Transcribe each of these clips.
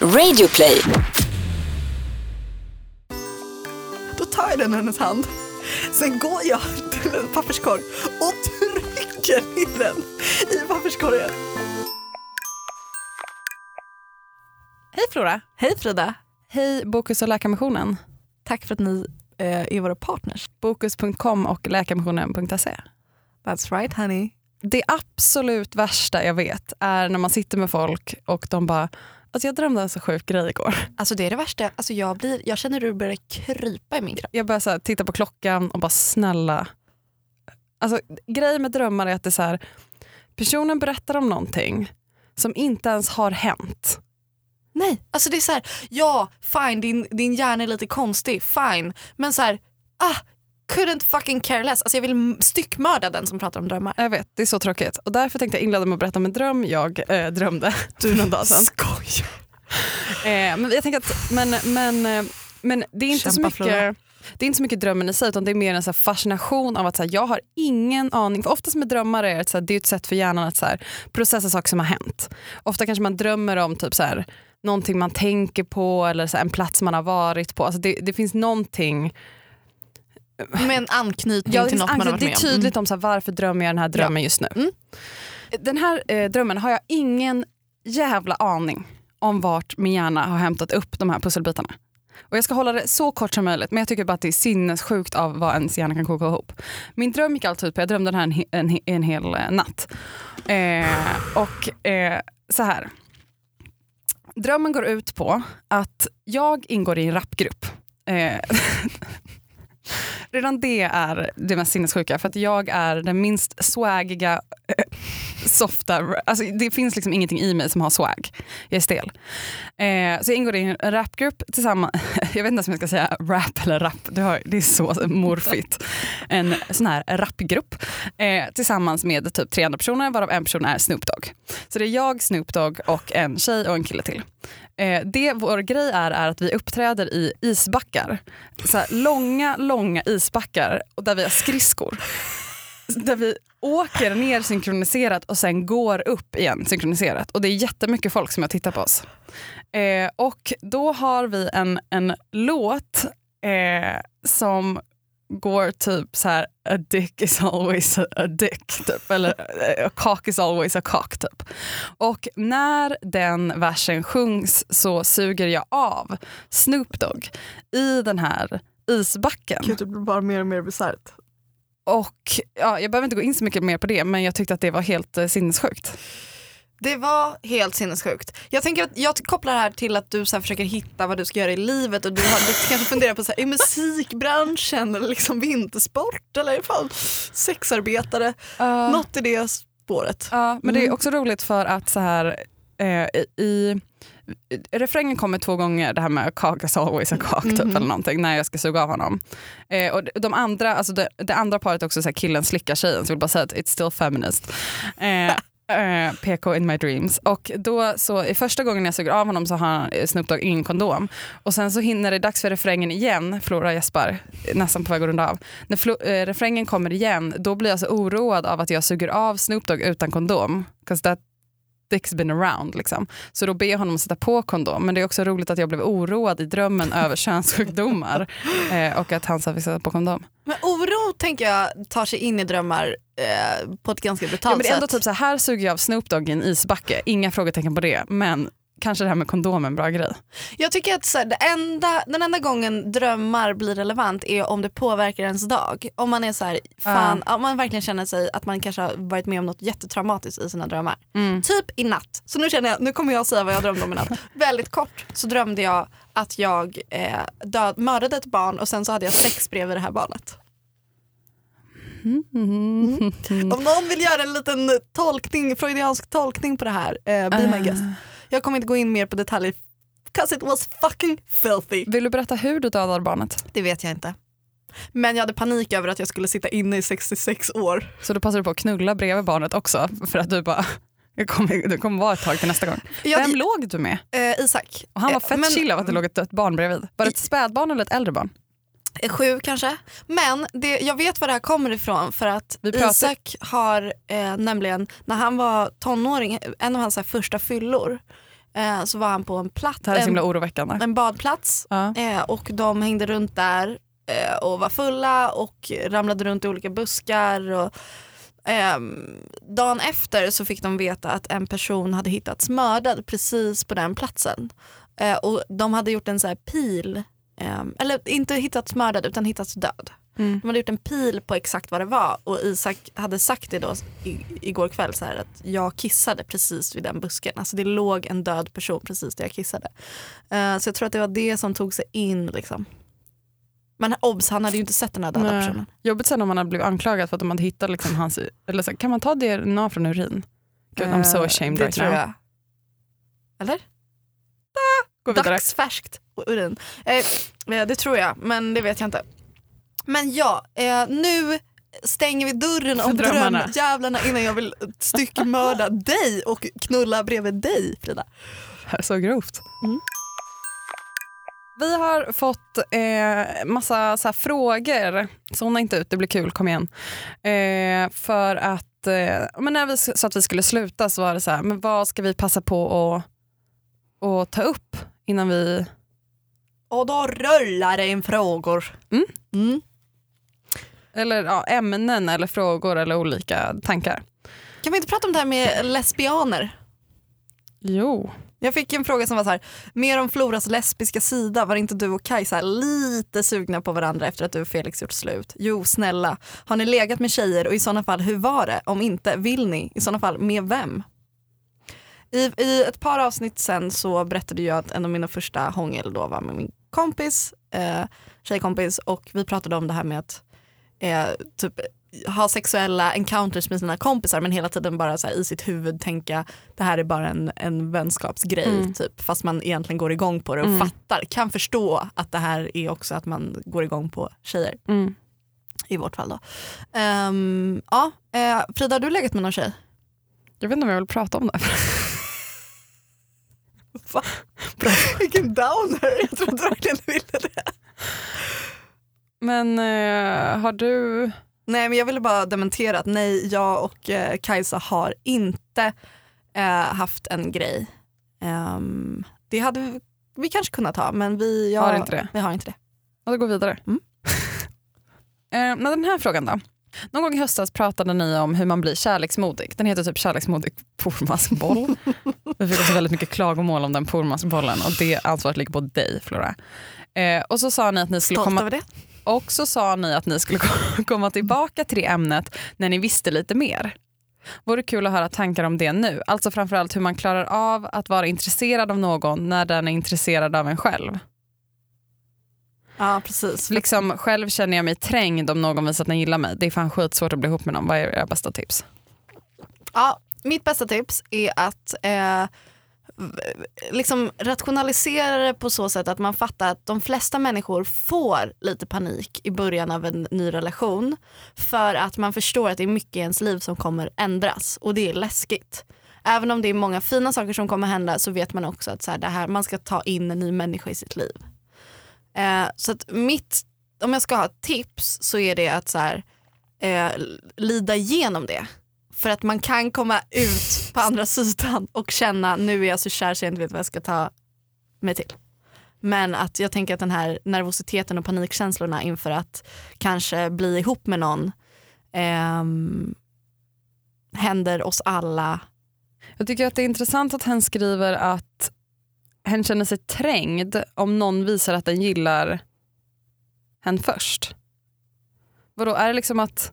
Radioplay. Då tar jag den i hennes hand. Sen går jag till en papperskorg och trycker ner den i papperskorgen. Hej Flora! Hej Frida! Hej Bokus och Läkarmissionen. Tack för att ni eh, är våra partners. Bokus.com och läkarmissionen.se. That's right honey. Det absolut värsta jag vet är när man sitter med folk och de bara Alltså jag drömde en så sjuk grej igår. Alltså det är det värsta. Alltså jag, blir, jag känner hur det börjar krypa i min kropp. Jag börjar så här, titta på klockan och bara snälla. Alltså grejen med drömmar är att det är så här, personen berättar om någonting som inte ens har hänt. Nej, alltså det är så här, ja fine din, din hjärna är lite konstig, fine. Men så här, ah, couldn't fucking care less. Alltså jag vill styckmörda den som pratar om drömmar. Jag vet, det är så tråkigt. Och därför tänkte jag inleda med att berätta om en dröm jag eh, drömde för någon dag sedan. Skoj! Eh, men jag tänker att, men, men, eh, men det är inte så Kämpa, Flora. mycket det är inte så mycket drömmen i sig utan det är mer en så fascination av att så här, jag har ingen aning. För oftast med drömmar är det, så här, det är ett sätt för hjärnan att så här, processa saker som har hänt. Ofta kanske man drömmer om typ så här, någonting man tänker på eller så en plats man har varit på. Alltså det, det finns någonting Med en anknytning Ja, det, till något man har anknytning. varit det är med om. tydligt om så här, varför drömmer jag den här drömmen just nu. Mm. Den här eh, drömmen har jag ingen jävla aning om vart min hjärna har hämtat upp de här pusselbitarna. Och jag ska hålla det så kort som möjligt men jag tycker bara att det är sinnessjukt av vad ens hjärna kan koka ihop. Min dröm gick alltså ut på, jag drömde den här en, en, en hel eh, natt. Eh, och eh, så här. Drömmen går ut på att jag ingår i en rapgrupp. Eh, Redan det är det mest sinnessjuka för att jag är den minst swagiga, eh, softa, alltså det finns liksom ingenting i mig som har swag. Jag är stel. Eh, så jag ingår i en rapgrupp tillsammans, jag vet inte ens om jag ska säga rap eller rap, det, har, det är så morfigt. En sån här rapgrupp eh, tillsammans med typ tre andra personer varav en person är Snoop Dogg. Så det är jag, Snoop Dogg och en tjej och en kille till. Eh, det vår grej är, är att vi uppträder i isbackar. Så här, långa, långa isbackar där vi har skridskor. Där vi åker ner synkroniserat och sen går upp igen synkroniserat. Och det är jättemycket folk som har tittat på oss. Eh, och då har vi en, en låt eh, som går typ så här a dick is always a, dick typ eller eh, a cock is always a cock typ. Och när den versen sjungs så suger jag av Snoop Dogg i den här isbacken. Gud, det blir bara mer och mer bisarrt. Och ja, jag behöver inte gå in så mycket mer på det men jag tyckte att det var helt eh, sinnessjukt. Det var helt sinnessjukt. Jag tänker att jag kopplar det här till att du så här försöker hitta vad du ska göra i livet och du, har, du kanske funderar på så här, i musikbranschen eller liksom vintersport eller fall sexarbetare. Uh, Något i det spåret. Ja, men det är Mm. också roligt för att så här eh, i, refrängen kommer två gånger det här med is always a cock typ, Mhm. eller någonting när jag ska suga av honom. Eh, och de- de andra, alltså det, det andra paret är också så här, killen slickar tjejen så jag vill bara säga att it's still feminist. Eh, Eh, PK in my dreams. Och då så i första gången jag suger av honom så har eh, Snoop Dogg ingen kondom. Och sen så hinner det dags för refrängen igen, Flora gäspar, nästan på väg att runda av. När flo- eh, refrängen kommer igen då blir jag så oroad av att jag suger av Snoop Dogg utan kondom. 'Cause that dick's been around. Liksom. Så då ber jag honom att sätta på kondom. Men det är också roligt att jag blev oroad i drömmen över könssjukdomar eh, och att han sa att vi sätta på kondom. Men oro tänker jag tar sig in i drömmar eh, på ett ganska Ja, brutalt men det är ändå sätt. typ så här, här suger jag av Snoop Dogg i en isbacke. Inga frågetecken på det. Men kanske det här med kondom är en bra grej. Jag tycker att så här, det enda, den enda gången drömmar blir relevant är om det påverkar ens dag. Om man är så här, fan, om man verkligen känner sig att man kanske har varit med om något jättetraumatiskt i sina drömmar. Mm. Typ i natt. Så nu känner jag, nu kommer jag säga vad jag drömde om i natt. Väldigt kort så drömde jag att jag eh, död, mördade ett barn och sen så hade jag sex bredvid det här barnet. Mm. Om någon vill göra en liten tolkning, freudiansk tolkning på det här, eh, be my Eh. guest. Jag kommer inte gå in mer på detaljer, cause it was fucking filthy. Vill du berätta hur du dödade barnet? Det vet jag inte. Men jag hade panik över att jag skulle sitta inne i 66 år. Så då passar du på att knulla bredvid barnet också för att du bara, jag kommer, det kommer vara ett tag till nästa gång. Jag, Vem låg du med? eh, Isak. Och han var Eh, fett men- chill av att det låg ett dött barn bredvid. Var det ett spädbarn eller ett äldre barn? Eh, Sju kanske. Men det, jag vet var det här kommer ifrån för att Isak har eh, nämligen, när han var tonåring, en av hans här, första fyllor eh, så var han på en plats, Det här är en, oroväckande. en badplats Ja. eh, och de hängde runt där eh, och var fulla och ramlade runt i olika buskar. Och, ehm, dagen efter så fick de veta att en person hade hittats mördad precis på den platsen. Eh, och de hade gjort en så här pil, ehm, eller inte hittats mördad utan hittats död. Mm. De hade gjort en pil på exakt vad det var och Isak hade sagt det då i, igår kväll så här att jag kissade precis vid den busken. Alltså det låg en död person precis där jag kissade. Eh, så jag tror att det var det som tog sig in liksom. Men obs, han hade ju inte sett den här döda Nej. personen. Jobbigt sen om man hade blivit anklagad för att de hade hittat liksom hans... Eller så, kan man ta DNA från urin? Gud, I'm so Eh, ashamed det right tror now. jag. Eller? Gå vidare. Dagsfärskt urin. Eh, eh, det tror jag, men det vet jag inte. Men ja, eh, nu stänger vi dörren om drömjävlarna innan jag vill styckmörda dig och knulla bredvid dig Frida. Så grovt. Mm. Vi har fått eh, massa så frågor. Zona inte ut, det blir kul, kom igen. Eh, för att eh, men när vi sa att vi skulle sluta så var det så här, men vad ska vi passa på att att ta upp innan vi... Och då rullar det in frågor. Mm. Mm. Eller ja, ämnen eller frågor eller olika tankar. Kan vi inte prata om det här med lesbianer? Jo. Jag fick en fråga som var så här, mer om Floras lesbiska sida, var inte du och Kajsa lite sugna på varandra efter att du och Felix gjort slut? Jo, snälla. Har ni legat med tjejer och i sådana fall, hur var det? Om inte, vill ni? I sådana fall, med vem? I, I ett par avsnitt sen så berättade jag att en av mina första hångel då var med min kompis, eh, tjejkompis och vi pratade om det här med att eh, typ ha sexuella encounters med sina kompisar men hela tiden bara så i sitt huvud tänka det här är bara en, en vänskapsgrej Mm. typ, fast man egentligen går igång på det och Mm. fattar, kan förstå att det här är också att man går igång på tjejer Mm. i vårt fall då. Ehm, ja, eh, Frida har du legat med någon tjej? Jag vet inte om jag vill prata om det. Va? Vilken downer, jag trodde verkligen du ville det. Men eh, har du... Nej men jag ville bara dementera att nej, jag och eh, Kajsa har inte eh, haft en grej. Ehm, det hade vi, vi kanske kunnat ha men vi jag, Har inte det? Vi har inte det. Ja, då går vi vidare. Mm. eh, men den här frågan då. Någon gång i höstas pratade ni om hur man blir kärleksmodig. Den heter typ kärleksmodig pormaskboll. vi fick också väldigt mycket klagomål om den pormaskbollen och det ansvaret ligger på dig Flora. Eh, och så sa ni att ni skulle Stolt komma över det. och så sa ni att ni skulle komma tillbaka till det ämnet när ni visste lite mer. Vore kul att höra tankar om det nu. Alltså framförallt hur man klarar av att vara intresserad av någon när den är intresserad av en själv. Ja precis. Liksom, själv känner jag mig trängd om någon visar att den gillar mig. Det är fan skitsvårt att bli ihop med någon. Vad är era bästa tips? Ja, mitt bästa tips är att eh, liksom rationalisera det på så sätt att man fattar att de flesta människor får lite panik i början av en ny relation för att man förstår att det är mycket i ens liv som kommer ändras och det är läskigt. Även om det är många fina saker som kommer hända så vet man också att så här, det här, man ska ta in en ny människa i sitt liv. Eh, så att mitt, om jag ska ha ett tips så är det att så här, eh, lida igenom det. För att man kan komma ut på andra sidan och känna nu är jag så kär så jag inte vet vad jag ska ta mig till. Men att jag tänker att den här nervositeten och panikkänslorna inför att kanske bli ihop med någon eh, händer oss alla. Jag tycker att det är intressant att hen skriver att hen känner sig trängd om någon visar att den gillar hen först. Vadå, är det liksom att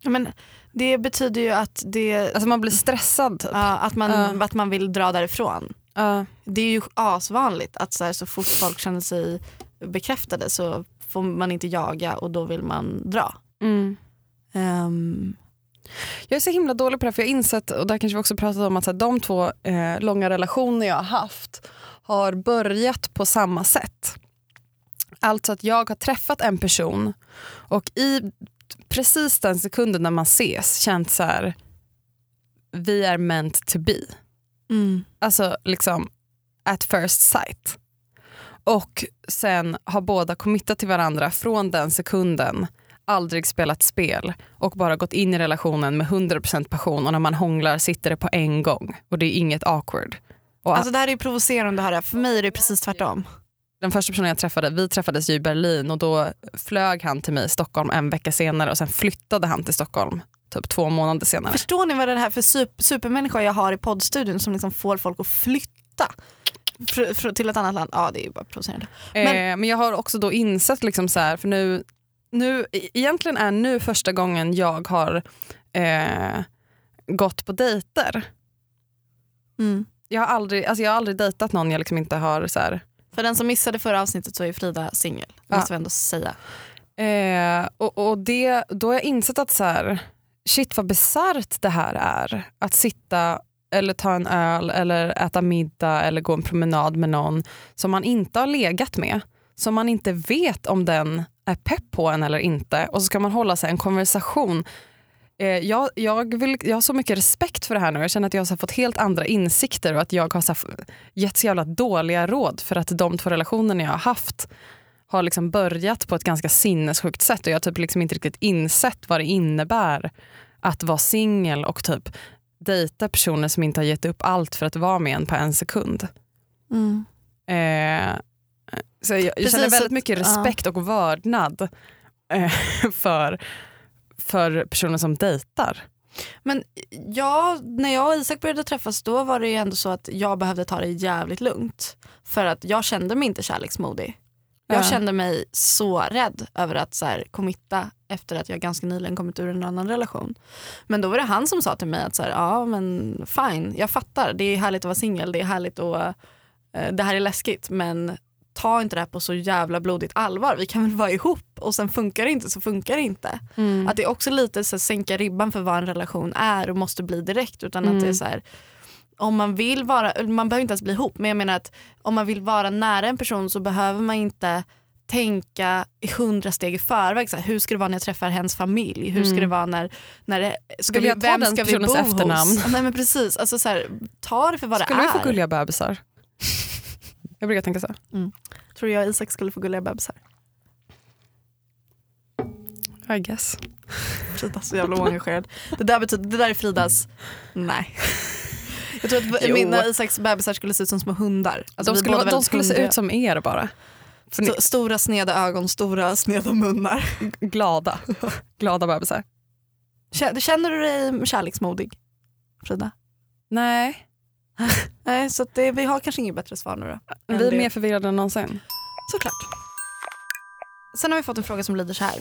Ja, Men det betyder ju att, det, alltså man blir stressad? Typ. ja, att, man, Ja. att man vill dra därifrån. Ja. Det är ju asvanligt att så, här, så fort folk känner sig bekräftade så får man inte jaga och då vill man dra. Mm. Ehm, Jag är så himla dålig på det här för jag har insett, och där kanske vi också pratat om att så här, de två eh, långa relationer jag har haft har börjat på samma sätt. Alltså att jag har träffat en person och i precis den sekunden när man ses känt så här, vi är meant to be. mm. Alltså liksom at first sight. Och sen har båda committat till varandra från den sekunden, aldrig spelat spel och bara gått in i relationen med 100% passion och när man hånglar sitter det på en gång och det är inget awkward. Och Alltså det här är ju provocerande att höra, för mig är det precis tvärtom. den första personen jag träffade, vi träffades ju i Berlin och då flög han till mig i Stockholm en vecka senare och sen flyttade han till Stockholm typ två månader senare. Förstår ni vad det här för super, supermänniska jag har i poddstudion som liksom får folk att flytta till ett annat land? Ja det är ju bara provocerande. Men, Men- eh, men jag har också då insett, liksom så här, för nu, nu, e- egentligen är nu första gången jag har eh, gått på dejter. Mm. Jag har aldrig, alltså jag har aldrig dejtat någon jag liksom inte har så här, För den som missade förra avsnittet så är Frida singel, Ja. måste vi ändå säga. Eh, och och det, då har jag insett att så här, shit vad bisarrt det här är. Att sitta eller ta en öl eller äta middag eller gå en promenad med någon som man inte har legat med. Som man inte vet om den är pepp på en eller inte. Och så ska man hålla sig en konversation. Eh, jag, jag, vill, jag har så mycket respekt för det här nu. Jag känner att jag har fått helt andra insikter och att jag har så här, gett så jävla dåliga råd för att de två relationerna jag har haft har liksom börjat på ett ganska sinnessjukt sätt och jag har typ liksom inte riktigt insett vad det innebär att vara singel och typ dejta personer som inte har gett upp allt för att vara med en på en sekund. Mm. Eh, så jag, jag känner väldigt mycket respekt och vördnad eh, för, för personer som dejtar. Men ja, när jag och Isak började träffas då var det ju ändå så att jag behövde ta det jävligt lugnt. För att jag kände mig inte kärleksmodig. Jag Ja. kände mig så rädd över att så här, committa efter att jag ganska nyligen kommit ur en annan relation. Men då var det han som sa till mig att så här, ja men fine, jag fattar. Det är härligt att vara singel, det är härligt att eh, det här är läskigt men ta inte det här på så jävla blodigt allvar. Vi kan väl vara ihop och sen funkar det inte så funkar det inte. Att det är också lite så här, sänka ribban för vad en relation är och måste bli direkt utan att det är så här om man vill vara, man behöver inte ens bli ihop men jag menar att om man vill vara nära en person så behöver man inte tänka i hundra steg i förväg. Så här, hur ska det vara när jag träffar hens familj? Hur ska det vara när, när det, ska vi, vem ska vi bo efternamn? hos? Nej men precis, alltså, så här, ta det för vad Skulle det vi är. få gulliga bebisar? Jag brukar tänka så. Tror jag och Isak skulle få gulliga bebisar. I guess. Frida så jävla oengagerad. Det där, betyder, det där är Fridas, nej. Jag tror att Jo. mina och Isaks bebisar skulle se ut som små hundar. Alltså, de skulle, de skulle se ut som er bara. Ni, St- Stora sneda ögon, stora sneda munnar. glada. glada bebisar. Kä- Känner du dig kärleksmodig Frida? Nej, Nej, så det, vi har kanske inget bättre svar nu då. vi är mer förvirrade än någonsin. Såklart. Sen har vi fått en fråga som lyder så här.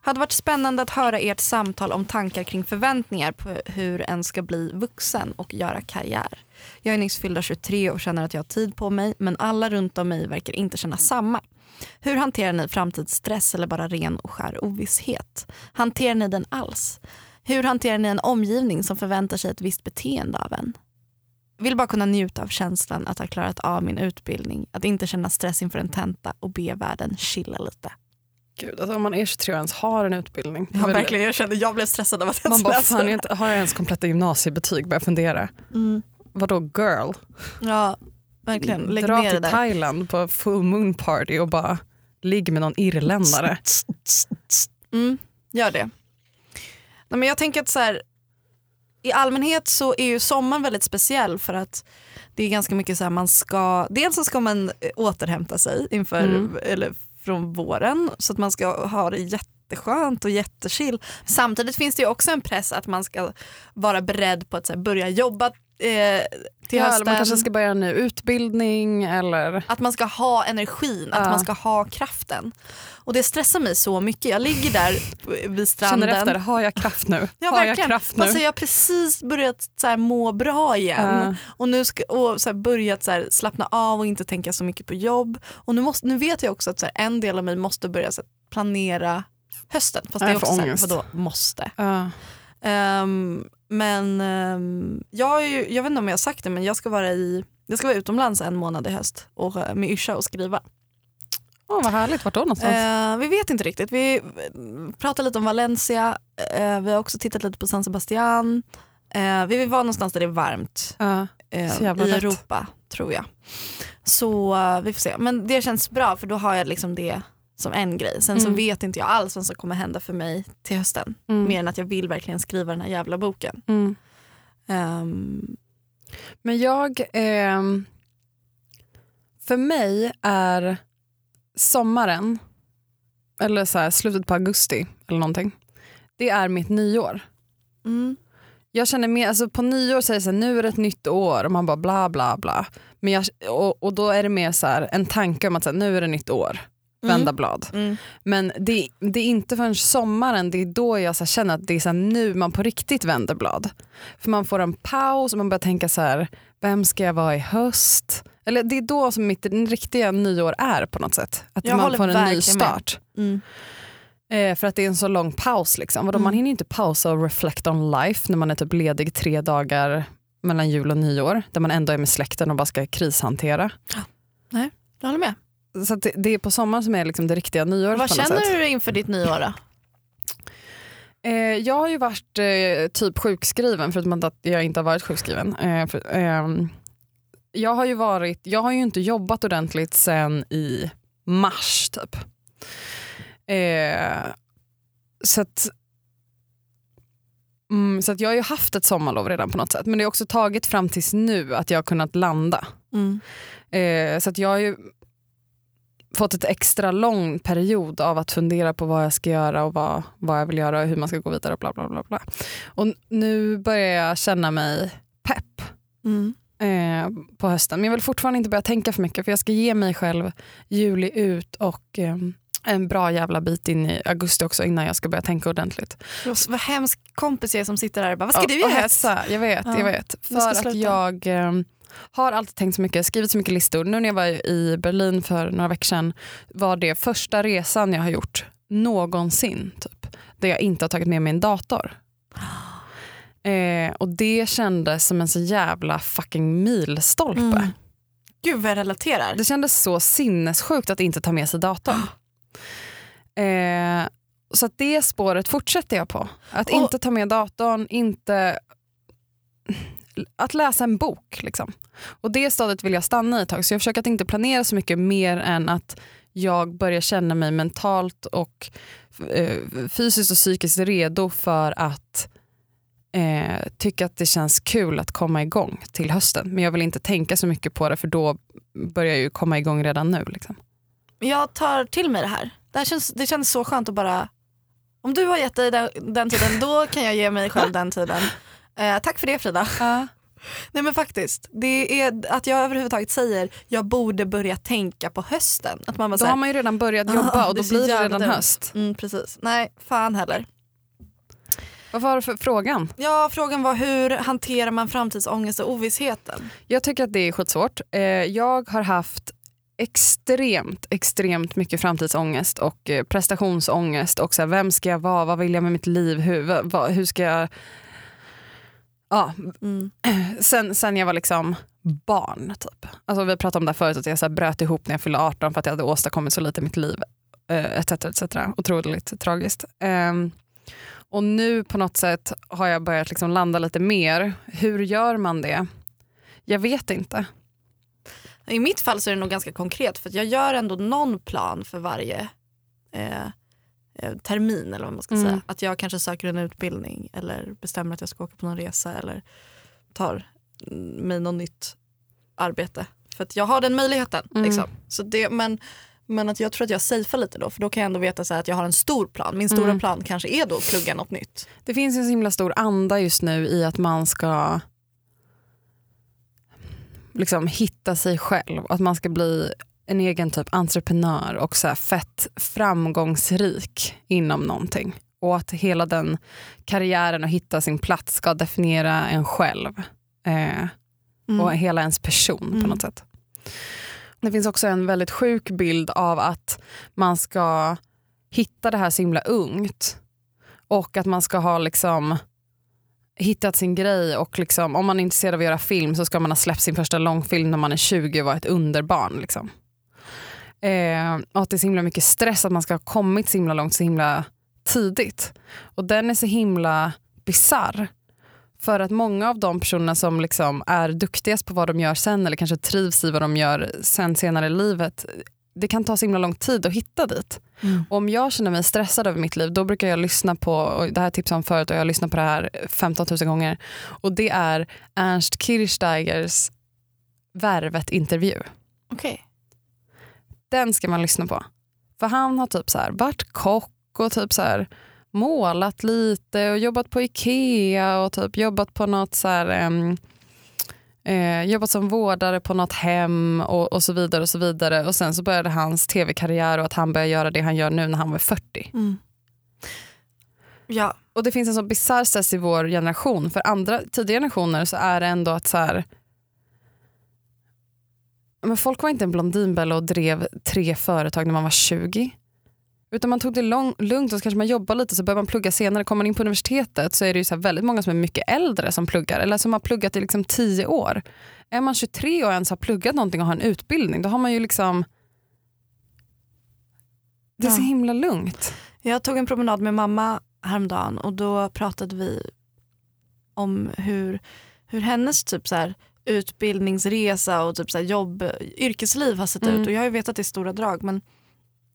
Hade varit spännande att höra ert samtal om tankar kring förväntningar på hur en ska bli vuxen och göra karriär. Jag är nyss fyllda 23 och känner att jag har tid på mig men alla runt om mig verkar inte känna samma. Hur hanterar ni framtidsstress eller bara ren och skär ovisshet? Hanterar ni den alls? Hur hanterar ni en omgivning som förväntar sig ett visst beteende av en? Vill bara kunna njuta av känslan att ha klarat av min utbildning, att inte känna stress inför en tenta och be världen chilla lite. Gud, alltså om man är 23 och ens har en utbildning. Ja, verkligen, jag kände jag blev stressad av att jag Man bara, det. inte, har jag ens kompletta gymnasiebetyg? Börjar fundera. Mm. Vadå girl? Ja, verkligen. Lägg Dra ner det till där. Thailand på full moon party och bara ligg med någon irländare. Mm, gör det. Nej, men jag tänker att så här, i allmänhet så är ju sommaren väldigt speciell för att det är ganska mycket så här man ska, dels så ska man eh, återhämta sig inför, Mm. eller från våren så att man ska ha det jätteskönt och jättechill. Samtidigt finns det ju också en press att man ska vara beredd på att här, börja jobba eh, till Ja, hösten. man kanske ska börja en ny utbildning eller... Att man ska ha energin, att Ja. man ska ha kraften. Och det stressar mig så mycket. Jag ligger där vid stranden. Känner efter, har jag kraft nu? Ja, har jag verkligen. kraft nu? Alltså, jag har precis börjat så här, må bra igen. Ja. Och nu ska, och så här, börjat så här, slappna av och inte tänka så mycket på jobb. Och nu, måste, nu vet jag också att så en del av mig måste börja så planera hösten. Fast det är Jag också får så här, ångest. vadå måste? Ja. Men ehm, jag, ju, jag vet inte om jag har sagt det men jag ska vara, i, jag ska vara utomlands en månad i höst och, eh, med Yrsa och skriva. Åh, vad härligt, vart då någonstans? Eh, vi vet inte riktigt. Vi eh, pratar lite om Valencia, eh, vi har också tittat lite på San Sebastian. Eh, vi vill vara någonstans där det är varmt eh, i. Europa tror jag. Så vi får se. Men det känns bra för då har jag liksom det som en grej. Sen så Mm. vet inte jag alls vad som kommer hända för mig till hösten. Mm. Mer än att jag vill verkligen skriva den här jävla boken. Ehm, Men jag... ehm, för mig är sommaren, eller så här, slutet på augusti eller någonting, det är mitt nyår. Mm. Jag känner mer, alltså på nyår säger så här, nu är det ett nytt år och man bara bla bla bla. Men jag, och, och då är det mer så här, en tanke om att så här, nu är det nytt år, vända blad. Mm. Men det, det är inte förrän sommaren, det är då jag så känner att det är så nu man på riktigt vänder blad. För man får en paus och man börjar tänka så här, vem ska jag vara i höst? Eller det är då som mitt riktiga nyår är på något sätt. Att Jag man får en ny start. Mm. Eh, för att det är en så lång paus. Liksom. Vadå, Mm. Man hinner inte pausa och reflect on life när man är typ ledig tre dagar mellan jul och nyår. Där man ändå är med släkten och bara ska krishantera. Jag håller med. Så det, det är på sommaren som är liksom det riktiga nyåret Vad känner sätt. du inför ditt nyår då? Eh, jag har ju varit eh, typ sjukskriven förutom att jag inte har varit sjukskriven. Eh, för, ehm, jag har ju varit, jag har ju inte jobbat ordentligt sen i mars typ. Eh, så att Mm, så att jag har ju haft ett sommarlov redan på något sätt men det har också tagit fram tills nu att jag har kunnat landa. Mm. Eh, så att jag har ju fått ett extra lång period av att fundera på vad jag ska göra och vad, vad jag vill göra och hur man ska gå vidare och bla bla bla. bla. Och nu börjar jag känna mig pepp Mm. eh, på hösten. Men jag vill fortfarande inte börja tänka för mycket för jag ska ge mig själv juli ut och eh, en bra jävla bit in i augusti också innan jag ska börja tänka ordentligt. Vad hemsk kompis jag är som sitter där och bara, vad ska Ja, du göra. Jag vet, Ja, jag vet. För att jag eh, har alltid tänkt så mycket, skrivit så mycket listor. Nu när jag var i Berlin för några veckor sedan var det första resan jag har gjort någonsin. Typ, där jag inte har tagit med mig en dator. Eh, och det kändes som en så jävla fucking milstolpe. Mm. Gud vad jag relaterar. Det kändes så sinnessjukt att inte ta med sig datorn. Eh, så att det spåret fortsätter jag på. Att Och- inte ta med datorn, inte... Att läsa en bok. Liksom. Och det stadiet vill jag stanna i ett tag. Så jag försöker att inte planera så mycket mer än att jag börjar känna mig mentalt och eh, fysiskt och psykiskt redo för att eh, tycka att det känns kul att komma igång till hösten. Men jag vill inte tänka så mycket på det för då börjar jag ju komma igång redan nu. Liksom. Jag tar till mig det här. Det, här känns, det känns så skönt att bara, om du har gett dig den, den tiden då kan jag ge mig själv den tiden. Eh, tack för det Frida. Nej men faktiskt, det är att jag överhuvudtaget säger jag borde börja tänka på hösten. Att man bara Då här, har man ju redan börjat jobba Ah, och det då så blir det redan dumt. höst. mm, precis. Nej, fan heller. Vad var det för frågan? Ja, frågan var hur hanterar man framtidsångest och ovissheten? Jag tycker att det är skitsvårt. Eh, Jag har haft extremt, extremt mycket framtidsångest och eh, prestationsångest och så här, vem ska jag vara, vad vill jag med mitt liv, hur, vad, hur ska jag... Ja, Mm. sen, sen jag var liksom barn. Typ. Alltså, vi pratade om det här förut, att jag så bröt ihop när jag fyllde 18 för att jag hade åstadkommit så lite i mitt liv. Eh, etc, etc. Otroligt tragiskt. Ehm, och nu på något sätt har jag börjat liksom landa lite mer. Hur gör man det? Jag vet inte. I mitt fall så är det nog ganska konkret för jag gör ändå någon plan för varje eh, termin eller vad man ska Mm. säga. Att jag kanske söker en utbildning eller bestämmer att jag ska åka på någon resa eller tar mig något nytt arbete. För att jag har den möjligheten. Mm. Liksom. Så det, men, men att jag tror att jag safear lite då för då kan jag ändå veta så att jag har en stor plan. Min stora Mm. plan kanske är då att plugga något nytt. Det finns en så himla stor anda just nu i att man ska liksom hitta sig själv. Att man ska bli en egen typ entreprenör och så fett framgångsrik inom någonting. Och att hela den karriären och hitta sin plats ska definiera en själv. Eh, Mm. och hela ens person på Mm. något sätt. Det finns också en väldigt sjuk bild av att man ska hitta det här så himla ungt och att man ska ha liksom hittat sin grej och liksom, om man är intresserad av att göra film så ska man ha släppt sin första långfilm när man är 20 och vara ett underbarn. Liksom. Eh, och att det är så himla mycket stress att man ska ha kommit så himla långt så himla tidigt. Och den är så himla bizarr. För att många av de personerna som liksom är duktigast på vad de gör sen eller kanske trivs i vad de gör sen senare i livet det kan ta så himla lång tid att hitta dit. Mm. Och om jag känner mig stressad över mitt liv då brukar jag lyssna på, och det här tipsade om förut och jag har lyssnat på det här 15 000 gånger. Och det är Ernst Kirchsteigers Värvet-intervju. Okej. Den ska man lyssna på. För han har typ så här varit kock och typ så här målat lite och jobbat på Ikea och typ jobbat på något så här, em, eh, jobbat som vårdare på något hem och, och så vidare och så vidare. Och sen så började hans tv-karriär och att han började göra det han gör nu när han var 40. Mm. Ja, Och det finns en sån bisarr stress i vår generation. För andra tidigare generationer så är det ändå att så här, men folk var inte en blondinbella och drev tre företag när man var 20. Utan man tog det lång, lugnt och så kanske man jobbar lite så börjar man plugga senare. Kommer man in på universitetet så är det ju så väldigt många som är mycket äldre som pluggar eller som har pluggat i liksom 10 år. Är man 23 och ens har pluggat någonting och har en utbildning då har man ju liksom det är så himla lugnt. Jag tog en promenad med mamma häromdagen och då pratade vi om hur, hur hennes typ så här, utbildningsresa och typ så jobb, yrkesliv har sett Mm. ut. Och jag har ju vetat det i stora drag men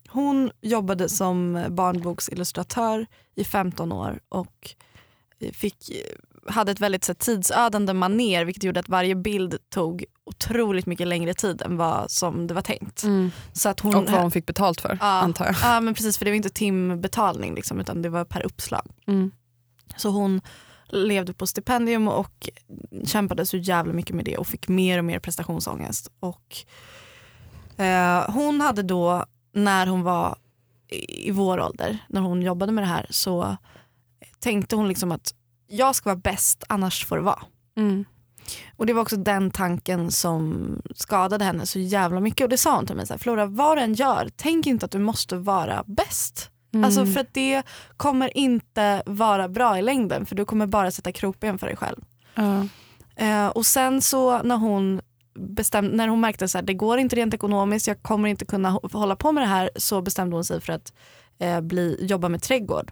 hon jobbade som barnboksillustratör i 15 år och fick, hade ett väldigt så tidsödande maner vilket gjorde att varje bild tog otroligt mycket längre tid än vad som det var tänkt. Så att hon, Och vad hon fick betalt för Ja. antar jag. Ja men precis för det var inte timbetalning liksom, utan det var per uppslag. Mm. Så hon levde på stipendium och kämpade så jävla mycket med det och fick mer och mer prestationsångest. Och, eh, hon hade då när hon var i vår ålder, när hon jobbade med det här så tänkte hon liksom att jag ska vara bäst annars får det vara. Mm. Och det var också den tanken som skadade henne så jävla mycket. Och det sa hon till mig, så här, Flora vad du än gör, tänk inte att du måste vara bäst. Mm. Alltså för att det kommer inte vara bra i längden för du kommer bara sätta krokben för dig själv. Ja. Eh, och sen så när hon bestämde, när hon märkte att det går inte rent ekonomiskt, jag kommer inte kunna hå- hålla på med det här så bestämde hon sig för att eh, bli, jobba med trädgård.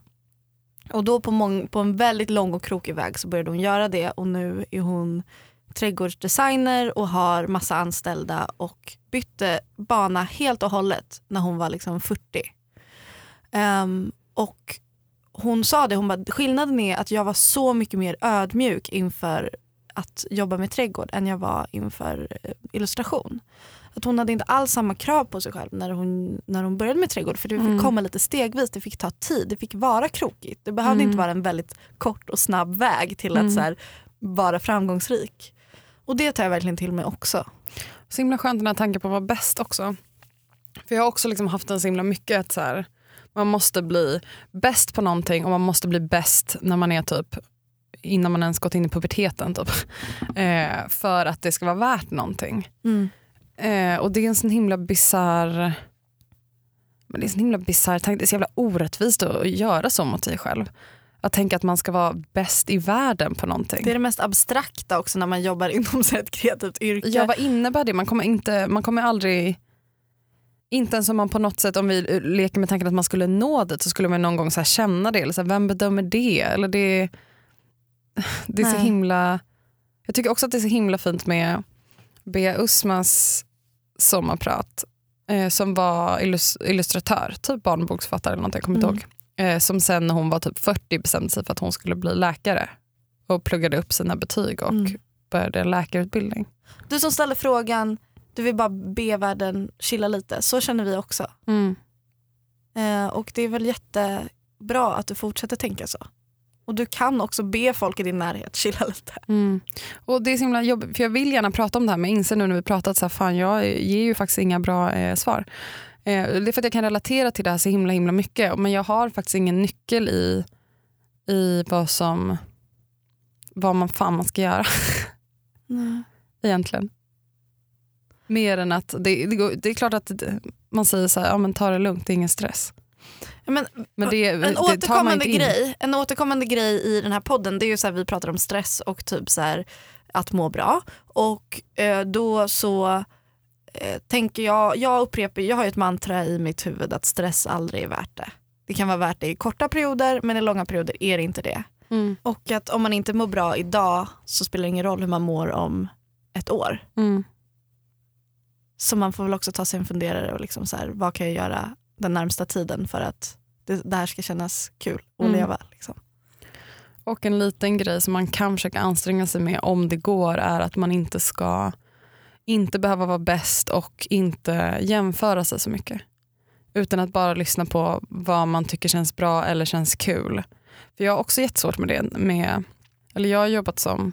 Och då på, mång, på en väldigt lång och krokig väg så började hon göra det och nu är hon trädgårdsdesigner och har massa anställda och bytte bana helt och hållet när hon var liksom 40. Ehm, och hon sa det, hon bara, skillnaden är att jag var så mycket mer ödmjuk inför att jobba med trädgård än jag var inför eh, illustration. Att hon hade inte alls samma krav på sig själv när hon, när hon började med trädgård för det fick Mm. komma lite stegvis, det fick ta tid, det fick vara krokigt. Det behövde Mm. inte vara en väldigt kort och snabb väg till att Mm. så här, vara framgångsrik. Och det tar jag verkligen till mig också. Så himla skönt den här tanken på att vara bäst också. För jag har också liksom haft en så himla mycket att så här, man måste bli bäst på någonting och man måste bli bäst när man är typ innan man ens gått in i puberteten typ. Eh, för att det ska vara värt någonting. Eh, och det är en sån himla bizarr men det är en sån himla bizarr tanke. Det är så jävla orättvist att göra så mot sig själv. Att tänka att man ska vara bäst i världen på någonting. Det är det mest abstrakta också när man jobbar inom ett kreativt yrke. Ja, vad innebär det? Man kommer, inte, man kommer aldrig... Inte ens om man på något sätt, om vi leker med tanken att man skulle nå dit så skulle man någon gång så här känna det. Eller så här, vem bedömer det? Eller det, det är så himla... Jag tycker också att det är så himla fint med Bea Usmas sommarprat eh, som var illus, illustratör, typ barnboksförfattare eller något, jag kommer inte Mm. ihåg. Eh, som sen när hon var typ 40 bestämde sig för att hon skulle bli läkare och pluggade upp sina betyg och Mm. började läkarutbildning. Du som ställer frågan, du vill bara be världen chilla lite. Så känner vi också. Eh, och det är väl jättebra att du fortsätter tänka så. Och du kan också be folk i din närhet chilla lite. Mm. Och det är så himla jobbigt, för jag vill gärna prata om det här men jag inser nu när vi pratat så här, fan jag ger ju faktiskt inga bra eh, svar. Eh, det är för att jag kan relatera till det här så himla himla mycket men jag har faktiskt ingen nyckel i, i vad som vad man fan man ska göra egentligen. Mer än att, det, det, går, det är klart att man säger så här, ja men ta det lugnt, det är ingen stress. Men Men det, en det återkommande grej, en återkommande grej i den här podden det är ju så här, vi pratar om stress och typ så här, att må bra. Och eh, då så eh, tänker jag, jag upprepar, jag har ju ett mantra i mitt huvud att stress aldrig är värt det. Det kan vara värt det i korta perioder men i långa perioder är det inte det. Mm. Och att om man inte mår bra idag så spelar det ingen roll hur man mår om ett år. Mm. Så man får väl också ta sig en funderare och liksom så här, vad kan jag göra den närmsta tiden för att det, det här ska kännas kul att Mm. leva. Liksom. Och en liten grej som man kan försöka anstränga sig med om det går är att man inte ska inte behöva vara bäst och inte jämföra sig så mycket. Utan att bara lyssna på vad man tycker känns bra eller känns kul. För Jag har också jättesvårt med det. Med, eller jag har jobbat som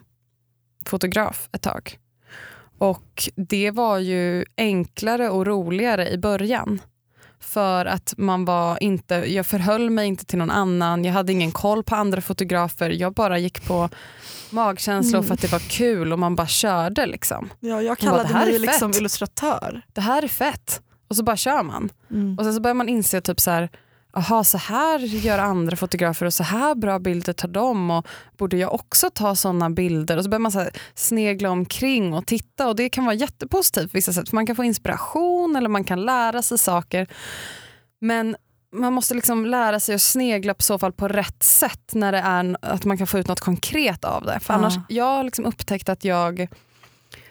fotograf ett tag. Och det var ju enklare och roligare i början. För att man var inte, jag förhöll mig inte till någon annan, jag hade ingen koll på andra fotografer, jag bara gick på magkänsla och för att det var kul och man bara körde liksom. Ja, jag Hon bara, kallade "Det här mig liksom fett." illustratör. Det här är fett. Och så bara kör man. Mm. Och sen så börjar man inse typ så här, aha så här gör andra fotografer och så här bra bilder tar de och borde jag också ta sådana bilder? Och så börjar man så snegla omkring och titta och det kan vara jättepositivt på vissa sätt för man kan få inspiration eller man kan lära sig saker. Men man måste liksom lära sig att snegla på så fall på rätt sätt när det är att man kan få ut något konkret av det. För annars, jag har liksom upptäckt att jag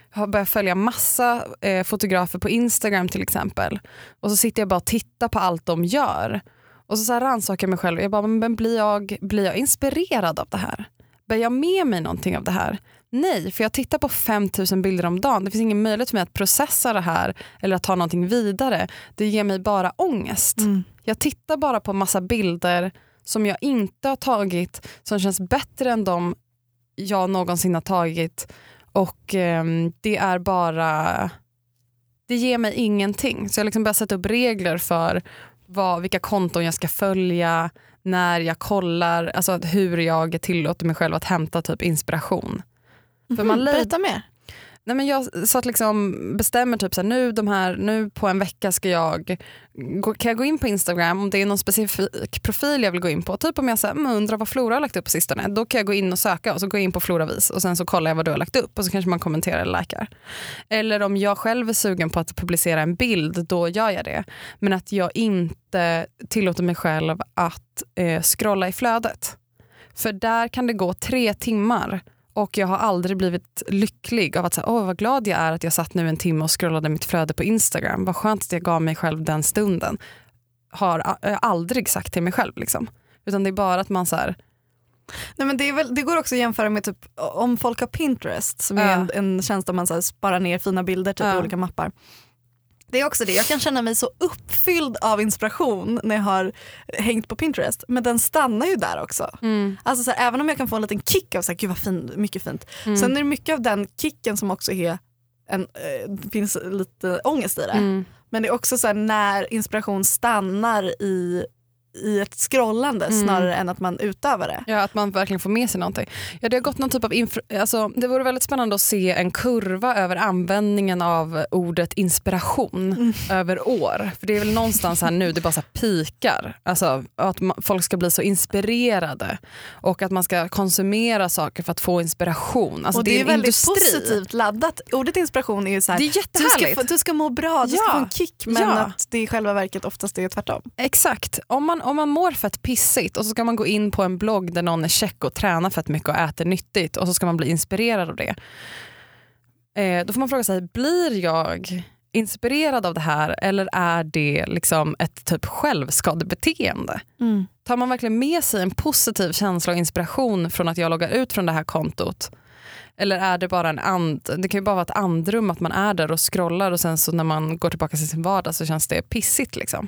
har börjat följa massa eh, fotografer på Instagram till exempel. Och så sitter jag bara och tittar på allt de gör. Och så, så rannsakar jag mig själv. Jag bara, men blir jag, blir jag inspirerad av det här? Bär jag med mig någonting av det här? Nej, för jag tittar på 5000 bilder om dagen. Det finns ingen möjlighet för mig att processa det här eller att ta någonting vidare. Det ger mig bara ångest. Mm. Jag tittar bara på massa bilder som jag inte har tagit som känns bättre än de jag någonsin har tagit. Och ehm, det är bara... Det ger mig ingenting. Så jag liksom börjar sätta upp regler för vad, vilka konton jag ska följa, när jag kollar, alltså hur jag tillåter mig själv att hämta typ inspiration. För man Mhm, Berätta mer. Nej, men jag satt liksom bestämmer typ så här, nu, de här, nu på en vecka ska jag, gå, kan jag gå in på Instagram om det är någon specifik profil jag vill gå in på. Typ om jag så här, mm, undrar vad Flora har lagt upp på sistone. Då kan jag gå in och söka och så går jag in på Floravis och sen så kollar jag vad du har lagt upp och så kanske man kommenterar eller likar. Eller om jag själv är sugen på att publicera en bild, då gör jag det. Men att jag inte tillåter mig själv att eh, scrolla i flödet. För där kan det gå tre timmar och jag har aldrig blivit lycklig av att säga, åh vad glad jag är att jag satt nu en timme och scrollade mitt flöde på Instagram. Vad skönt att jag gav mig själv den stunden. Har jag aldrig sagt till mig själv. Liksom. Utan det är bara att man så här, Nej, men det, väl, det går också att jämföra med typ, om folk har Pinterest som är Ja. en, en tjänst där man så sparar ner fina bilder typ, i Ja. olika mappar. Det är också det, jag kan känna mig så uppfylld av inspiration när jag har hängt på Pinterest. Men den stannar ju där också. mm, Alltså så här, även om jag kan få en liten kick av så här, gud vad fin, mycket fint. mm, Sen är det mycket av den kicken som också är en, det finns lite ångest i det. mm, Men det är också så här, när inspiration stannar i, i ett scrollande Mm. snarare än att man utövar det. Ja, att man verkligen får med sig någonting. Ja, det har gått någon typ av infra- alltså, det vore väldigt spännande att se en kurva över användningen av ordet inspiration Mm. över år. För det är väl någonstans här nu det bara så pikar. Alltså, att ma- folk ska bli så inspirerade och att man ska konsumera saker för att få inspiration. Alltså, och det, är, en väldigt industri. positivt laddat. Ordet inspiration är ju så här, Det är du, ska jättehärligt. du ska må bra, du ska Ja. få en kick men Ja. att det i själva verket oftast är tvärtom. Exakt. Om man, om man mår fett pissigt och så ska man gå in på en blogg där någon är check och tränar fett mycket och äter nyttigt och så ska man bli inspirerad av det. Eh, då får man fråga sig, blir jag inspirerad av det här eller är det liksom ett typ självskadebeteende? Tar man verkligen med sig en positiv känsla och inspiration från att jag loggar ut från det här kontot? Eller är det bara en and, det kan ju bara vara ett andrum att man är där och scrollar och sen så när man går tillbaka till sin vardag så känns det pissigt. Liksom.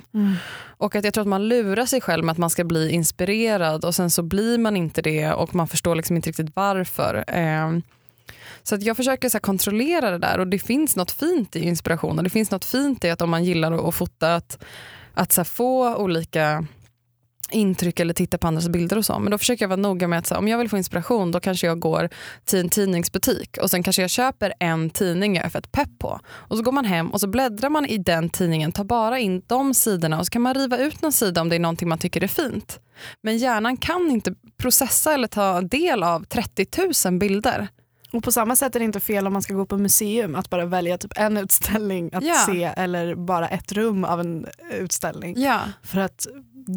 Och att jag tror att man lurar sig själv med att man ska bli inspirerad och sen så blir man inte det och man förstår liksom inte riktigt varför. Eh, så att jag försöker så kontrollera det där och det finns något fint i inspiration och det finns något fint i att om man gillar att, fota att, att så få olika intryck eller titta på andras bilder och så. Men då försöker jag vara noga med att så här, om jag vill få inspiration då kanske jag går till en tidningsbutik och sen kanske jag köper en tidning jag är fett pepp på. Och så går man hem och så bläddrar man i den tidningen, tar bara in de sidorna och så kan man riva ut någon sida om det är någonting man tycker är fint. Men hjärnan kan inte processa eller ta del av 30 000 bilder. Och på samma sätt är det inte fel om man ska gå på museum att bara välja typ en utställning att Ja. se eller bara ett rum av en utställning. Ja. För att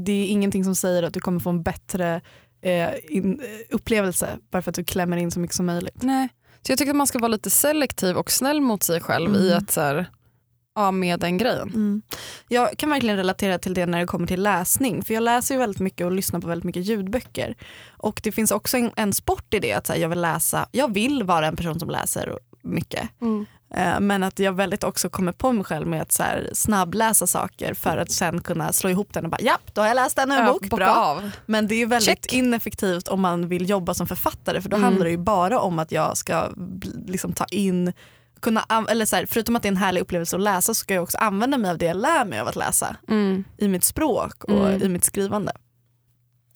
det är ingenting som säger att du kommer få en bättre eh, in, eh, upplevelse bara för att du klämmer in så mycket som möjligt. Nej. Så jag tycker att man ska vara lite selektiv och snäll mot sig själv i Mm. att så här, av med den grejen. Mm. Jag kan verkligen relatera till det när det kommer till läsning. För jag läser ju väldigt mycket och lyssnar på väldigt mycket ljudböcker. Och det finns också en, en sport i det att så här, jag vill läsa, jag vill vara en person som läser mycket. Eh, Men att jag väldigt också kommer på mig själv med att så här, snabbläsa saker för att sen kunna slå ihop den och bara japp, då har jag läst en Ja, bok. Bra. av. Men det är ju väldigt Check. ineffektivt om man vill jobba som författare för då Mm. handlar det ju bara om att jag ska liksom ta in kunna, eller så här, förutom att det är en härlig upplevelse att läsa så ska jag också använda mig av det jag lär mig av att läsa Mm. i mitt språk och Mm. i mitt skrivande.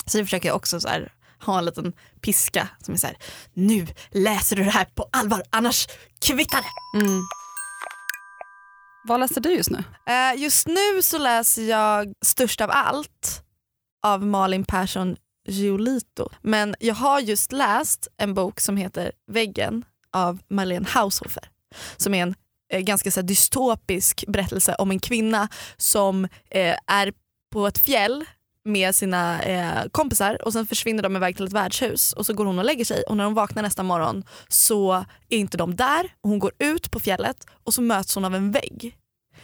Så det försöker jag också så här, ha en liten piska som är så här, nu läser du det här på allvar annars kvittar det. Mm. Vad läser du just nu? Eh, just nu så läser jag Störst av allt av Malin Persson Giolito. Men jag har just läst en bok som heter Väggen av Marlene Haushofer. Som är en eh, ganska så här, dystopisk berättelse om en kvinna som eh, är på ett fjäll med sina eh, kompisar och sen försvinner de iväg till ett värdshus och så går hon och lägger sig och när hon vaknar nästa morgon så är inte de där och hon går ut på fjället och så möts hon av en vägg.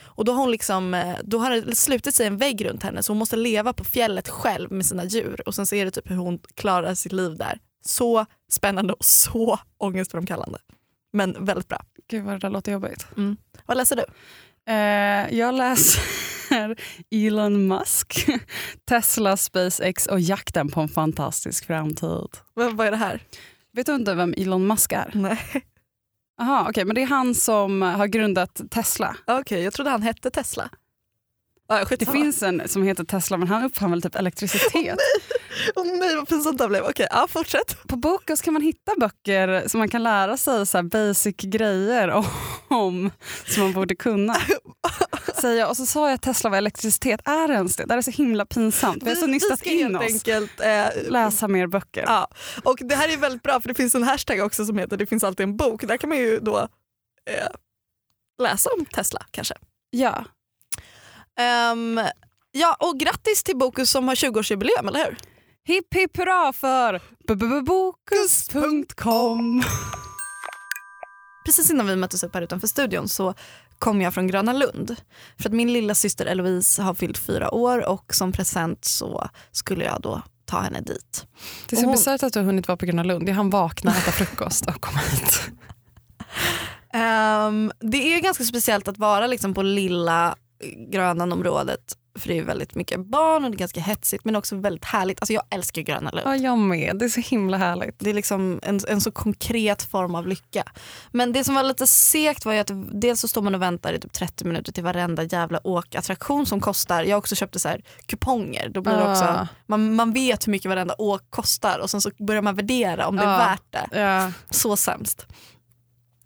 Och då har, hon liksom, eh, då har det slutit sig en vägg runt henne så hon måste leva på fjället själv med sina djur och sen så är det typ hur hon klarar sitt liv där. Så spännande och så ångestframkallande. Men väldigt bra. Gud vad det där låter jobbigt. Vad läser du? Eh, jag läser Elon Musk, Tesla, SpaceX och jakten på en fantastisk framtid. Vad, vad är det här? Vet du inte vem Elon Musk är? Nej. Aha, okay, men det är han som har grundat Tesla. Okej, jag trodde han hette Tesla. Ah, Det finns en som heter Tesla men han uppfann väl typ elektricitet. Åh nej vad pinsamt det blev. Okej, ja, fortsätt. På Bokus kan man hitta böcker som man kan lära sig så basic grejer om som man borde kunna. Säger jag. Och så sa jag att Tesla var elektricitet. Är det ens det? Det här är så himla pinsamt. Vi har så nystat in oss. enkelt eh, Läsa mer böcker. Ja, och det här är väldigt bra för det finns en hashtag också som heter det finns alltid en bok. Där kan man ju då eh, läsa om Tesla kanske. Ja. Ehm, ja, och grattis till Bokus som har 20-årsjubileum, eller hur? Hipp hipp hurra för bokus.com. Precis innan vi möttes upp här utanför studion så kom jag från Gröna Lund. För att min lilla syster Eloise har fyllt fyra år och som present så skulle jag då ta henne dit. Det är så hon- bisarrt att du har hunnit vara på Gröna Lund. Jag hann vakna, äta frukost och komma hit. Ehm, det är ganska speciellt att vara liksom på lilla Grönan-området för det är väldigt mycket barn och det är ganska hetsigt men också väldigt härligt. Alltså jag älskar Gröna Lund. Ja, jag med. Det är så himla härligt. Det är liksom en, en så konkret form av lycka. Men det som var lite segt var ju att dels så står man och väntar i typ 30 minuter till varenda jävla åkattraktion som kostar. Jag också köpte så här kuponger. Då blir Ah. också, man, man vet hur mycket varenda åk kostar och sen så börjar man värdera om det är Ja. värt det. Ja. Så sämst.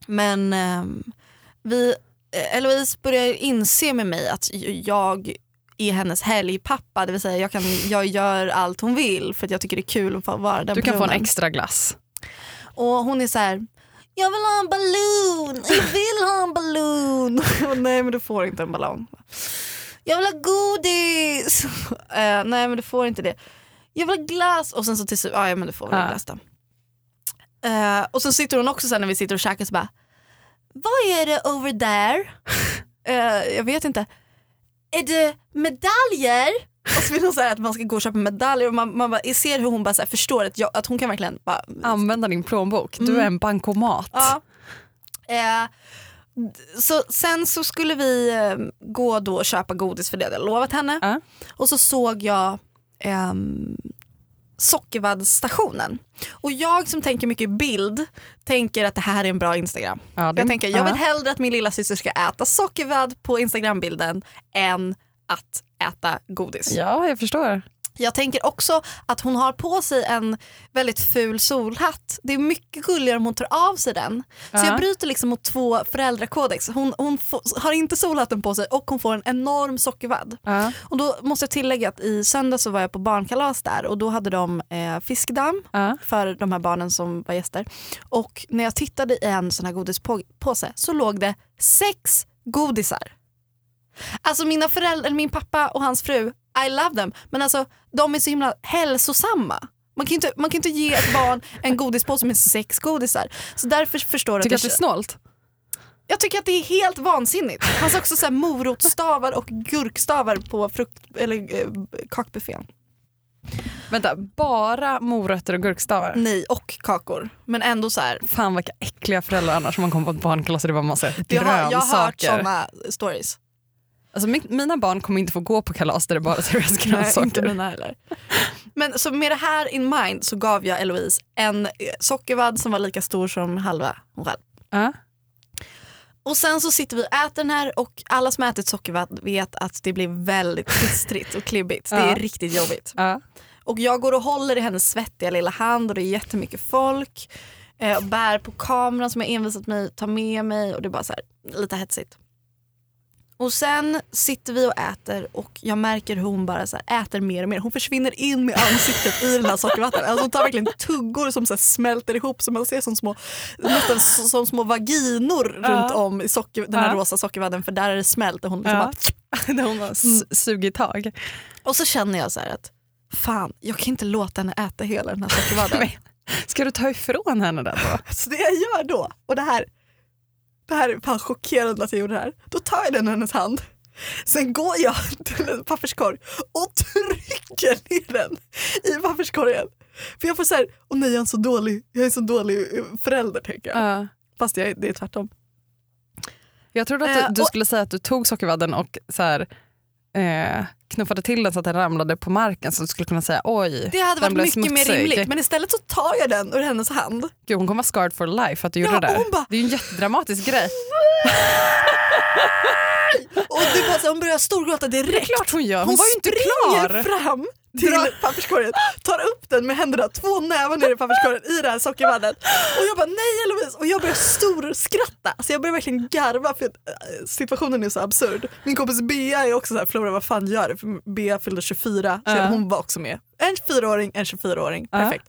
Men ehm, vi, Eloise börjar inse med mig att jag är hennes helgpappa. Det vill säga jag, kan, jag gör allt hon vill för att jag tycker det är kul att få vara den Du kan få en personen. extra glass. Och hon är så här. Jag vill ha en ballon, jag vill ha en ballon. Nej men du får inte en ballong. Jag vill ha godis. Eh, nej men du får inte det. Jag vill ha glass. Och sen så till slut, ah, ja men du får väl Ja. glass då. Eh, och så sitter hon också så här när vi sitter och käkar så bara. Vad är det over there? Eh, jag vet inte. Är det medaljer? Och så vill hon säga att man ska gå och köpa medaljer och man, man bara, ser hur hon bara så här förstår att, jag, att hon kan verkligen bara Använda din plånbok. Du Mm. är en bankomat. Ja. Eh, så sen så skulle vi eh, gå då och köpa godis för det hade jag lovat henne. Ja. Och så såg jag ehm, Sockervaddstationen. Och jag som tänker mycket bild tänker att det här är en bra Instagram. Ja, Jag tänker jag vill hellre att min lilla syster ska äta sockervadd på Instagrambilden än att äta godis. Ja, jag förstår. Jag tänker också att hon har på sig en väldigt ful solhatt. Det är mycket gulligare om hon tar av sig den. Så Ja. jag bryter liksom mot två föräldrakodex. Hon, hon får, har inte solhatten på sig och hon får en enorm sockervadd. Ja. Och då måste jag tillägga att i söndag så var jag på barnkalas där och då hade de eh, fiskdamm Ja. för de här barnen som var gäster. Och när jag tittade i en sån här godispåse så låg det sex godisar. Alltså mina föräldrar, min pappa och hans fru, I love them. Men alltså de är så himla hälsosamma. Man kan inte, man kan inte ge ett barn en godispåse med sex godisar. Så därför förstår Tycker du att det är snålt? Jag tycker att det är helt vansinnigt. Det fanns också så här morotstavar och gurkstavar på frukt, eller, eh, kakbuffén. Vänta, bara morötter och gurkstavar? Nej, och kakor. Men ändå så här. Fan vilka äckliga föräldrar annars man kommer på ett barnkalas och det var massa Jag har, jag har hört grönsaker. sådana stories. Alltså, min, mina barn kommer inte få gå på kalas där det bara serveras Nej, grönsaker. mina heller. Men så med det här in mind så gav jag Eloise en eh, sockervadd som var lika stor som halva hon själv. Ja. Och sen så sitter vi och äter den här och alla som ätit sockervadd vet att det blir väldigt klistrigt och klibbigt. Det är Ja. riktigt jobbigt. Ja. Och jag går och håller i hennes svettiga lilla hand och det är jättemycket folk. Eh, bär på kameran som jag envisat mig ta med mig och det är bara så här, lite hetsigt. Och sen sitter vi och äter och jag märker hur hon bara så äter mer och mer. Hon försvinner in med ansiktet i den här sockervatten. Alltså hon tar verkligen tuggor som så smälter ihop så man ser som små, nästan som små vaginor runt om i socker, den här Ja. rosa sockervadden för där är det smält och hon liksom Ja. bara, hon har s- sugit tag. Och så känner jag så här att fan jag kan inte låta henne äta hela den här sockervadden. Ska du ta ifrån henne den då? Så det jag gör då, och det här, det här är fan chockerande att jag gjorde det här. Då tar jag den i hennes hand. Sen går jag till en papperskorg och trycker ner den i papperskorgen. För jag får såhär, åh nej jag är en så dålig, jag är en så dålig eh, förälder tänker jag. Ja. Fast jag, det är tvärtom. Jag trodde att Eh, du, du och- skulle säga att du tog sockervadden och så här, eh, knuffade till den så att den ramlade på marken så du skulle kunna säga oj, Det hade varit mycket mer smutsig. rimligt men istället så tar jag den ur hennes hand. Gud, hon kommer vara scarred for life för att du Ja, gjorde det där. bara- Det är ju en jättedramatisk grej. Och är bara hon börjar storgråta direkt. Det är klart hon gör, hon, Hon var ju inte klar. fram till papperskorgen, tar upp den med händerna, två nävar ner i papperskorgen i det här sockervaddet. Och jag bara nej Eloise och jag börjar storskratta. Alltså jag börjar verkligen garva för eh, situationen är så absurd. Min kompis Bea är också så här, Flora vad fan gör du? Bea fyllde 24 så Ja. hon var också med. En 4-åring, en 24-åring, Ja. perfekt.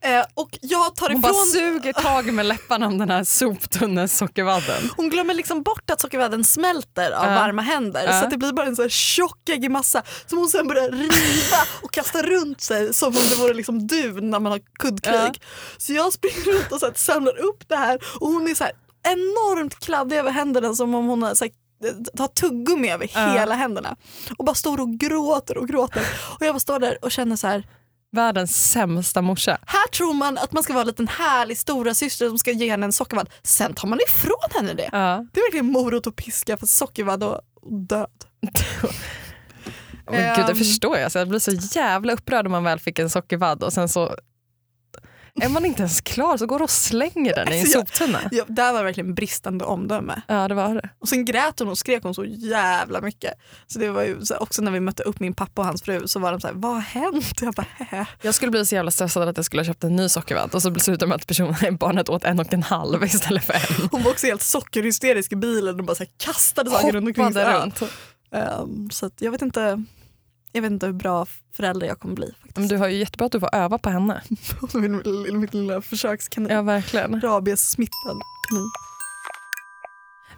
Eh, och jag tar Hon ifrån bara suger tag med läpparna om den här soptunna sockervadden. hon glömmer liksom bort att sockervadden smälter av Ja. varma händer Ja. så det blir bara en så här tjockig massa som hon sen börjar riva och kasta runt sig som om det vore liksom dun när man har kuddkrig. Ja. Så jag springer runt och så här, samlar upp det här och hon är så här enormt kladdig över händerna som om hon har så här, tar tuggummi över Ja. hela händerna och bara står och gråter och gråter och jag bara står där och känner så här Världens sämsta morsa. här tror man att man ska vara en liten härlig stora syster som ska ge henne en sockervadd. Sen tar man ifrån henne det. Ja. Det är verkligen morot och piska för sockervadd och död. Men gud, det Ehm. förstår jag. Så jag blir så jävla upprörd om man väl fick en sockervadd och sen så är man inte ens klar så går du och slänger den i en Alltså, soptunna. Ja, där var verkligen bristande omdöme. Ja det var det. Och sen grät hon och skrek hon så jävla mycket. Så det var ju här, också när vi mötte upp min pappa och hans fru så var de så här, vad har hänt? Jag bara, Hä? Jag skulle bli så jävla stressad att jag skulle ha köpt en ny sockervadd och så slutade det med att personen, barnet åt en och en halv istället för en. Hon var också helt sockerhysterisk i bilen och bara så här, kastade saker runt omkring sig. Runt. Ehm, så att jag vet inte jag vet inte hur bra förälder jag kommer bli Men faktiskt. du har ju jättebra att du får öva på henne. min, min, mitt lilla försökskanin. Ja verkligen. Rabies-smittad kanin.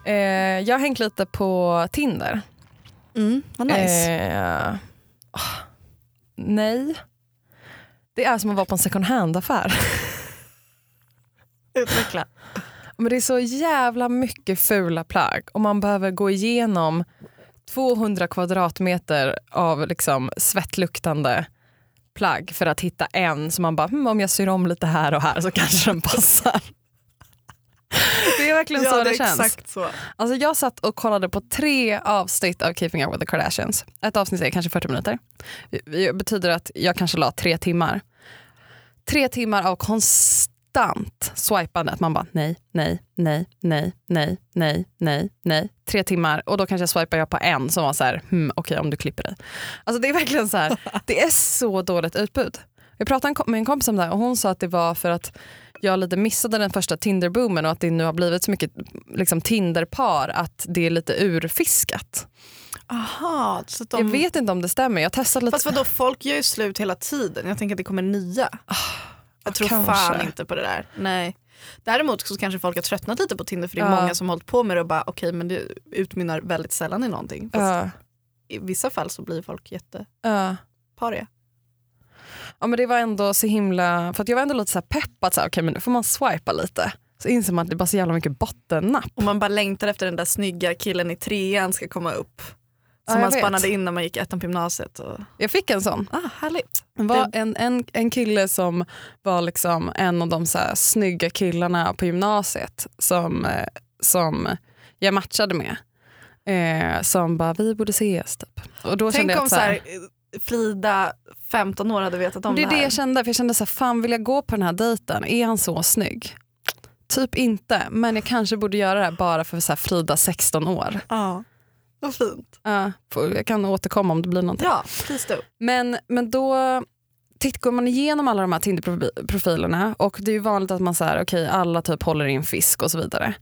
Eh, jag har hängt lite på Tinder. Mm, vad nice. Eh, åh, nej. Det är som att vara på en second hand-affär. Utveckla. Men det är så jävla mycket fula plagg och man behöver gå igenom 200 kvadratmeter av liksom svettluktande plagg för att hitta en som man bara, hm, om jag syr om lite här och här så kanske den passar. Det är verkligen så Ja, det, det är känns. exakt så. Alltså jag satt och kollade på tre avsnitt av Keeping Up with the Kardashians. Ett avsnitt är kanske 40 minuter. Det betyder att jag kanske la tre timmar. Tre timmar av konstant swipande. Att man bara nej, nej, nej, nej, nej, nej, nej, nej. Tre timmar och då kanske swipar jag på en som var så här, hmm, okej om du klipper dig. Alltså det är verkligen så här, det är så dåligt utbud. Jag pratade med en kompis om det här och hon sa att det var för att jag lite missade den första Tinder-boomen och att det nu har blivit så mycket liksom, Tinder-par att det är lite urfiskat. Aha, så de... Jag vet inte om det stämmer. Jag testade lite. Fast vadå, folk gör ju slut hela tiden. Jag tänker att det kommer nya. Jag tror kanske. fan inte på det där. Nej. Däremot så kanske folk har tröttnat lite på Tinder för det är Ja. många som hållit på med det och bara okej men det utmynnar väldigt sällan i någonting. Ja, I vissa fall så blir folk ja. jättepariga. ja men det var ändå så himla, för jag var ändå lite så här pepp att så här, okay, men nu får man swipa lite. så inser man att det är bara så jävla mycket bottennapp. Och man bara längtar efter den där snygga killen i trean ska komma upp. Ja, Som jag man vet. spannade in när man gick ettan på gymnasiet. Och... Jag fick en sån. Ah, härligt. Det var en, en, en kille som var liksom en av de så här snygga killarna på gymnasiet som, eh, som jag matchade med. Eh, som bara, vi borde ses typ. Och då Tänk kände om så här, här, Frida, 15 år, hade vetat om det det, är det här. jag kände, för jag kände så här, fan vill jag gå på den här dejten? Är han så snygg? Typ inte, men jag kanske borde göra det här bara för så här Frida 16 år. Ja, vad fint. Får- jag kan återkomma om det blir någonting. Ja, please do. Men, men då titt, går man igenom alla de här Tinder-profilerna och det är ju vanligt att man säger okej alla typ håller in fisk och så vidare.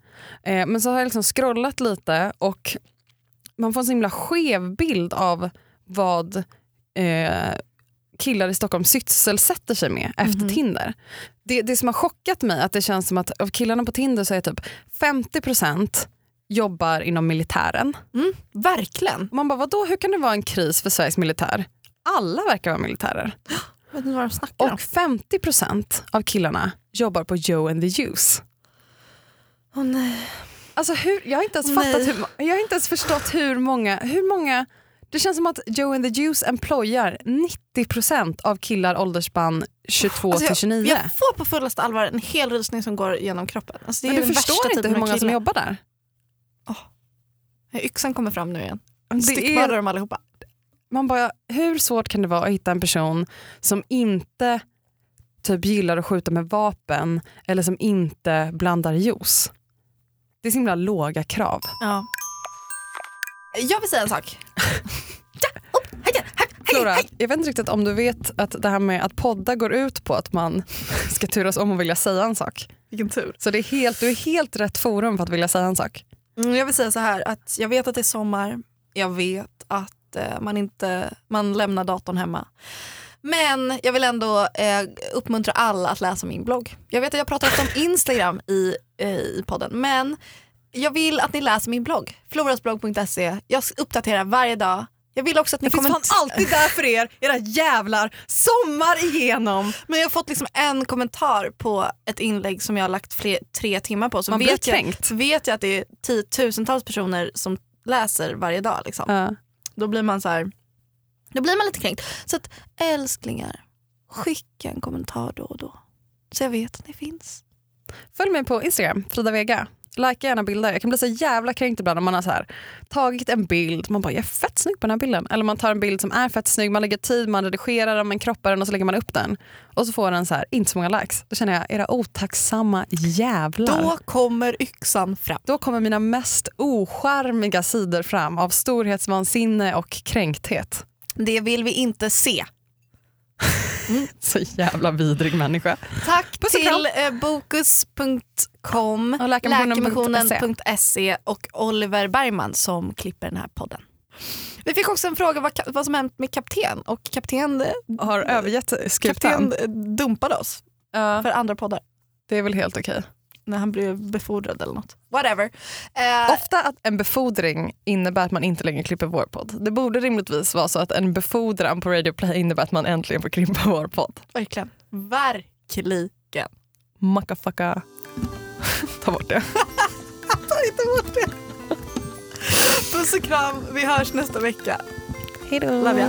Eh, men så har jag liksom scrollat lite och man får en så himla skev bild av vad eh, killar i Stockholm sysselsätter sig med efter Mhm. Tinder. Det, det som har chockat mig att det känns som att av killarna på Tinder så är typ 50% jobbar inom militären. Mm, verkligen. Man bara vadå hur kan det vara en kris för Sveriges militär? Alla verkar vara militärer. Vet inte vad de snackar om. Och 50% av killarna jobbar på Joe and the Juice. Åh nej. Alltså hur, jag, har inte ens fattat hur, jag har inte ens förstått hur många, hur många det känns som att Joe and the Juice employar 90% av killar åldersspann 22 Alltså, till 29. Jag, jag får på fullaste allvar en hel rysning som går genom kroppen. Alltså, du förstår inte hur många som killar. jobbar där. Yxan kommer fram nu igen. Det Styckmördar är, dem allihopa. man bara, hur svårt kan det vara att hitta en person som inte typ gillar att skjuta med vapen eller som inte blandar juice? Det är så himla låga krav. Ja. Jag vill säga en sak. Flora, jag vet inte riktigt om du vet att det här med att podda går ut på att man ska turas om och vilja säga en sak. Vilken tur. Så det är helt, du är helt rätt forum för att vilja säga en sak. Mm, jag vill säga så här att jag vet att det är sommar. Jag vet att eh, man inte man lämnar datorn hemma. Men jag vill ändå eh, uppmuntra alla att läsa min blogg. Jag vet att jag pratar ofta om Instagram i, eh, i podden men jag vill att ni läser min blogg. Florasblogg.se. Jag uppdaterar varje dag. Jag vill också att ni kommer... alltid där för er, era jävlar, sommar igenom. Men jag har fått liksom en kommentar på ett inlägg som jag har lagt fler, tre timmar på. Så Man blir vet, jag, så vet jag att det är tiotusentals personer som läser varje dag. Liksom. Ja. Då blir man så här, då blir man lite kränkt. Så att älsklingar, skicka en kommentar då och då. Så jag vet att ni finns. Följ mig på Instagram, Frida Vega. Lika gärna bilder. Jag kan bli så jävla kränkt ibland om man har så här, tagit en bild, man bara jag är fett snygg på den här bilden. Eller man tar en bild som är fett snygg, man lägger tid, man redigerar den, man kroppar den och så lägger man upp den. Och så får den så här, inte så många likes. Då känner jag, era otacksamma jävlar. Då kommer yxan fram. Då kommer mina mest ocharmiga sidor fram av storhetsvansinne och kränkthet. Det vill vi inte se. Så jävla vidrig människa. Tack Puss till eh, bokus.com, läkarmissionen.se. och Oliver Bergman som klipper den här podden. Vi fick också en fråga vad, vad som hänt med kapten och kapten, eh, Har övergett skutan. kapten eh, dumpade oss Ja, för andra poddar det är väl helt okej. När han blev befordrad eller något. Whatever. Eh, Ofta att en befordring innebär att man inte längre klipper vår podd. Det borde rimligtvis vara så att en befordran på Radio Play innebär att man äntligen får klippa vår podd. verkligen. Verkligen. Mackafacka. Ta bort det. Ta inte bort det. Puss och kram, vi hörs nästa vecka. Hej då. Love ya.